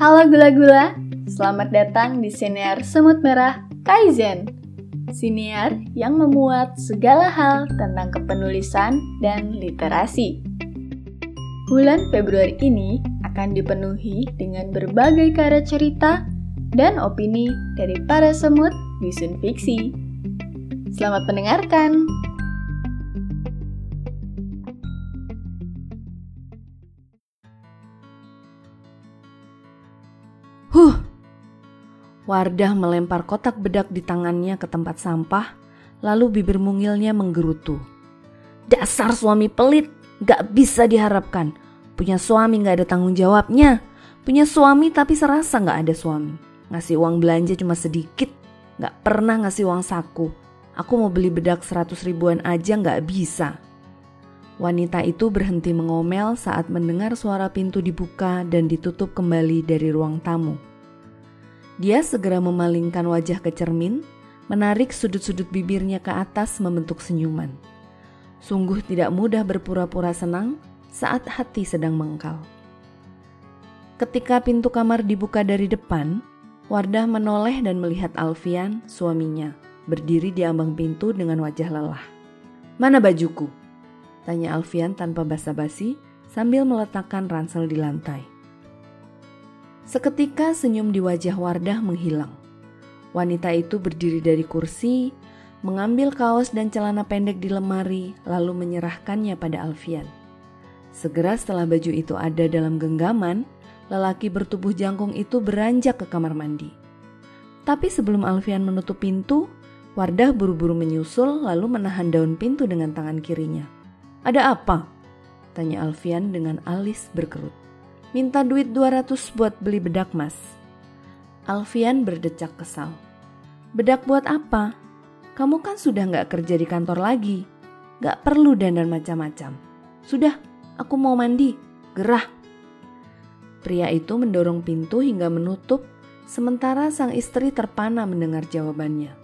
Halo gula-gula, selamat datang di Siniar Semut Merah Kaizen. Siniar yang memuat segala hal tentang kepenulisan dan literasi. Bulan Februari ini akan dipenuhi dengan berbagai karya cerita dan opini dari para semut bisun fiksi. Selamat mendengarkan! Wardah melempar kotak bedak di tangannya ke tempat sampah, lalu bibir mungilnya menggerutu. Dasar suami pelit, gak bisa diharapkan. Punya suami gak ada tanggung jawabnya. Punya suami tapi serasa gak ada suami. Ngasih uang belanja cuma sedikit, gak pernah ngasih uang saku. Aku mau beli bedak seratus ribuan aja gak bisa. Wanita itu berhenti mengomel saat mendengar suara pintu dibuka dan ditutup kembali dari ruang tamu. Dia segera memalingkan wajah ke cermin, menarik sudut-sudut bibirnya ke atas membentuk senyuman. Sungguh tidak mudah berpura-pura senang saat hati sedang mengkal. Ketika pintu kamar dibuka dari depan, Wardah menoleh dan melihat Alfian, suaminya, berdiri di ambang pintu dengan wajah lelah. Mana bajuku? Tanya Alfian tanpa basa-basi sambil meletakkan ransel di lantai. Seketika senyum di wajah Wardah menghilang. Wanita itu berdiri dari kursi, mengambil kaos dan celana pendek di lemari, lalu menyerahkannya pada Alfian. Segera setelah baju itu ada dalam genggaman, lelaki bertubuh jangkung itu beranjak ke kamar mandi. Tapi sebelum Alfian menutup pintu, Wardah buru-buru menyusul lalu menahan daun pintu dengan tangan kirinya. Ada apa? Tanya Alfian dengan alis berkerut. Minta duit 200 buat beli bedak mas. Alfian berdecak kesal. Bedak buat apa? Kamu kan sudah nggak kerja di kantor lagi. Nggak perlu dandan macam-macam. Sudah, aku mau mandi. Gerah. Pria itu mendorong pintu hingga menutup, sementara sang istri terpana mendengar jawabannya.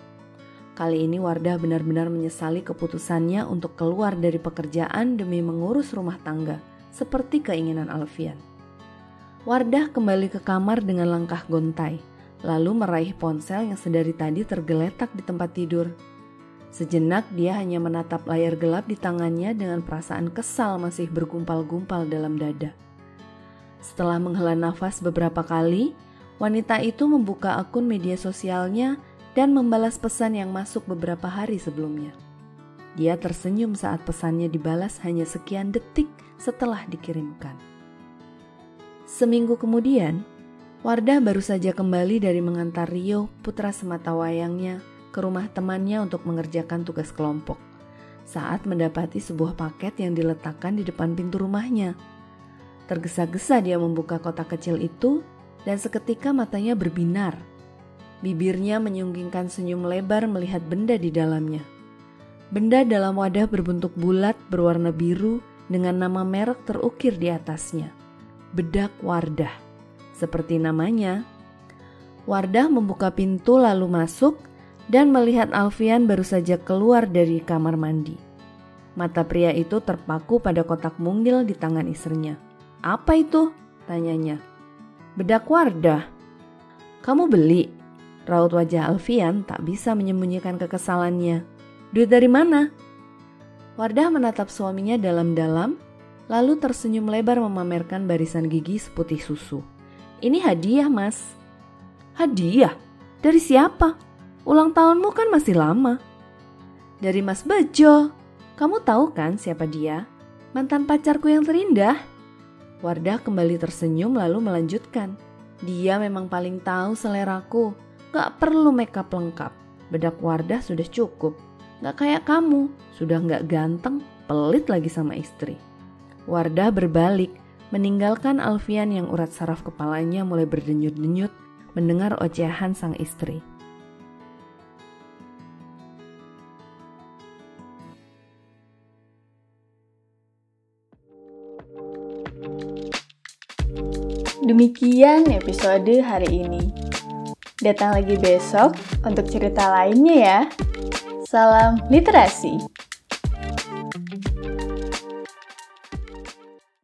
Kali ini Wardah benar-benar menyesali keputusannya untuk keluar dari pekerjaan demi mengurus rumah tangga, seperti keinginan Alfian. Wardah kembali ke kamar dengan langkah gontai, lalu meraih ponsel yang sedari tadi tergeletak di tempat tidur. Sejenak dia hanya menatap layar gelap di tangannya dengan perasaan kesal masih bergumpal-gumpal dalam dada. Setelah menghela nafas beberapa kali, wanita itu membuka akun media sosialnya dan membalas pesan yang masuk beberapa hari sebelumnya. Dia tersenyum saat pesannya dibalas hanya sekian detik setelah dikirimkan. Seminggu kemudian, Wardah baru saja kembali dari mengantar Rio, putra semata wayangnya, ke rumah temannya untuk mengerjakan tugas kelompok. Saat mendapati sebuah paket yang diletakkan di depan pintu rumahnya, tergesa-gesa dia membuka kotak kecil itu, dan seketika matanya berbinar Bibirnya menyunggingkan senyum lebar melihat benda di dalamnya. Benda dalam wadah berbentuk bulat berwarna biru dengan nama merek terukir di atasnya. Bedak Wardah. Seperti namanya. Wardah membuka pintu lalu masuk dan melihat Alfian baru saja keluar dari kamar mandi. Mata pria itu terpaku pada kotak mungil di tangan istrinya. Apa itu? tanyanya. Bedak Wardah. Kamu beli? Raut wajah Alfian tak bisa menyembunyikan kekesalannya. Duit dari mana? Wardah menatap suaminya dalam-dalam, lalu tersenyum lebar memamerkan barisan gigi seputih susu. Ini hadiah, Mas. Hadiah? Dari siapa? Ulang tahunmu kan masih lama. Dari Mas Bejo. Kamu tahu kan siapa dia? Mantan pacarku yang terindah. Wardah kembali tersenyum lalu melanjutkan. Dia memang paling tahu seleraku. Gak perlu makeup lengkap. Bedak Wardah sudah cukup. Gak kayak kamu, sudah gak ganteng, pelit lagi sama istri. Wardah berbalik, meninggalkan Alfian yang urat saraf kepalanya mulai berdenyut-denyut mendengar ocehan sang istri. Demikian episode hari ini. Datang lagi besok untuk cerita lainnya ya. Salam literasi.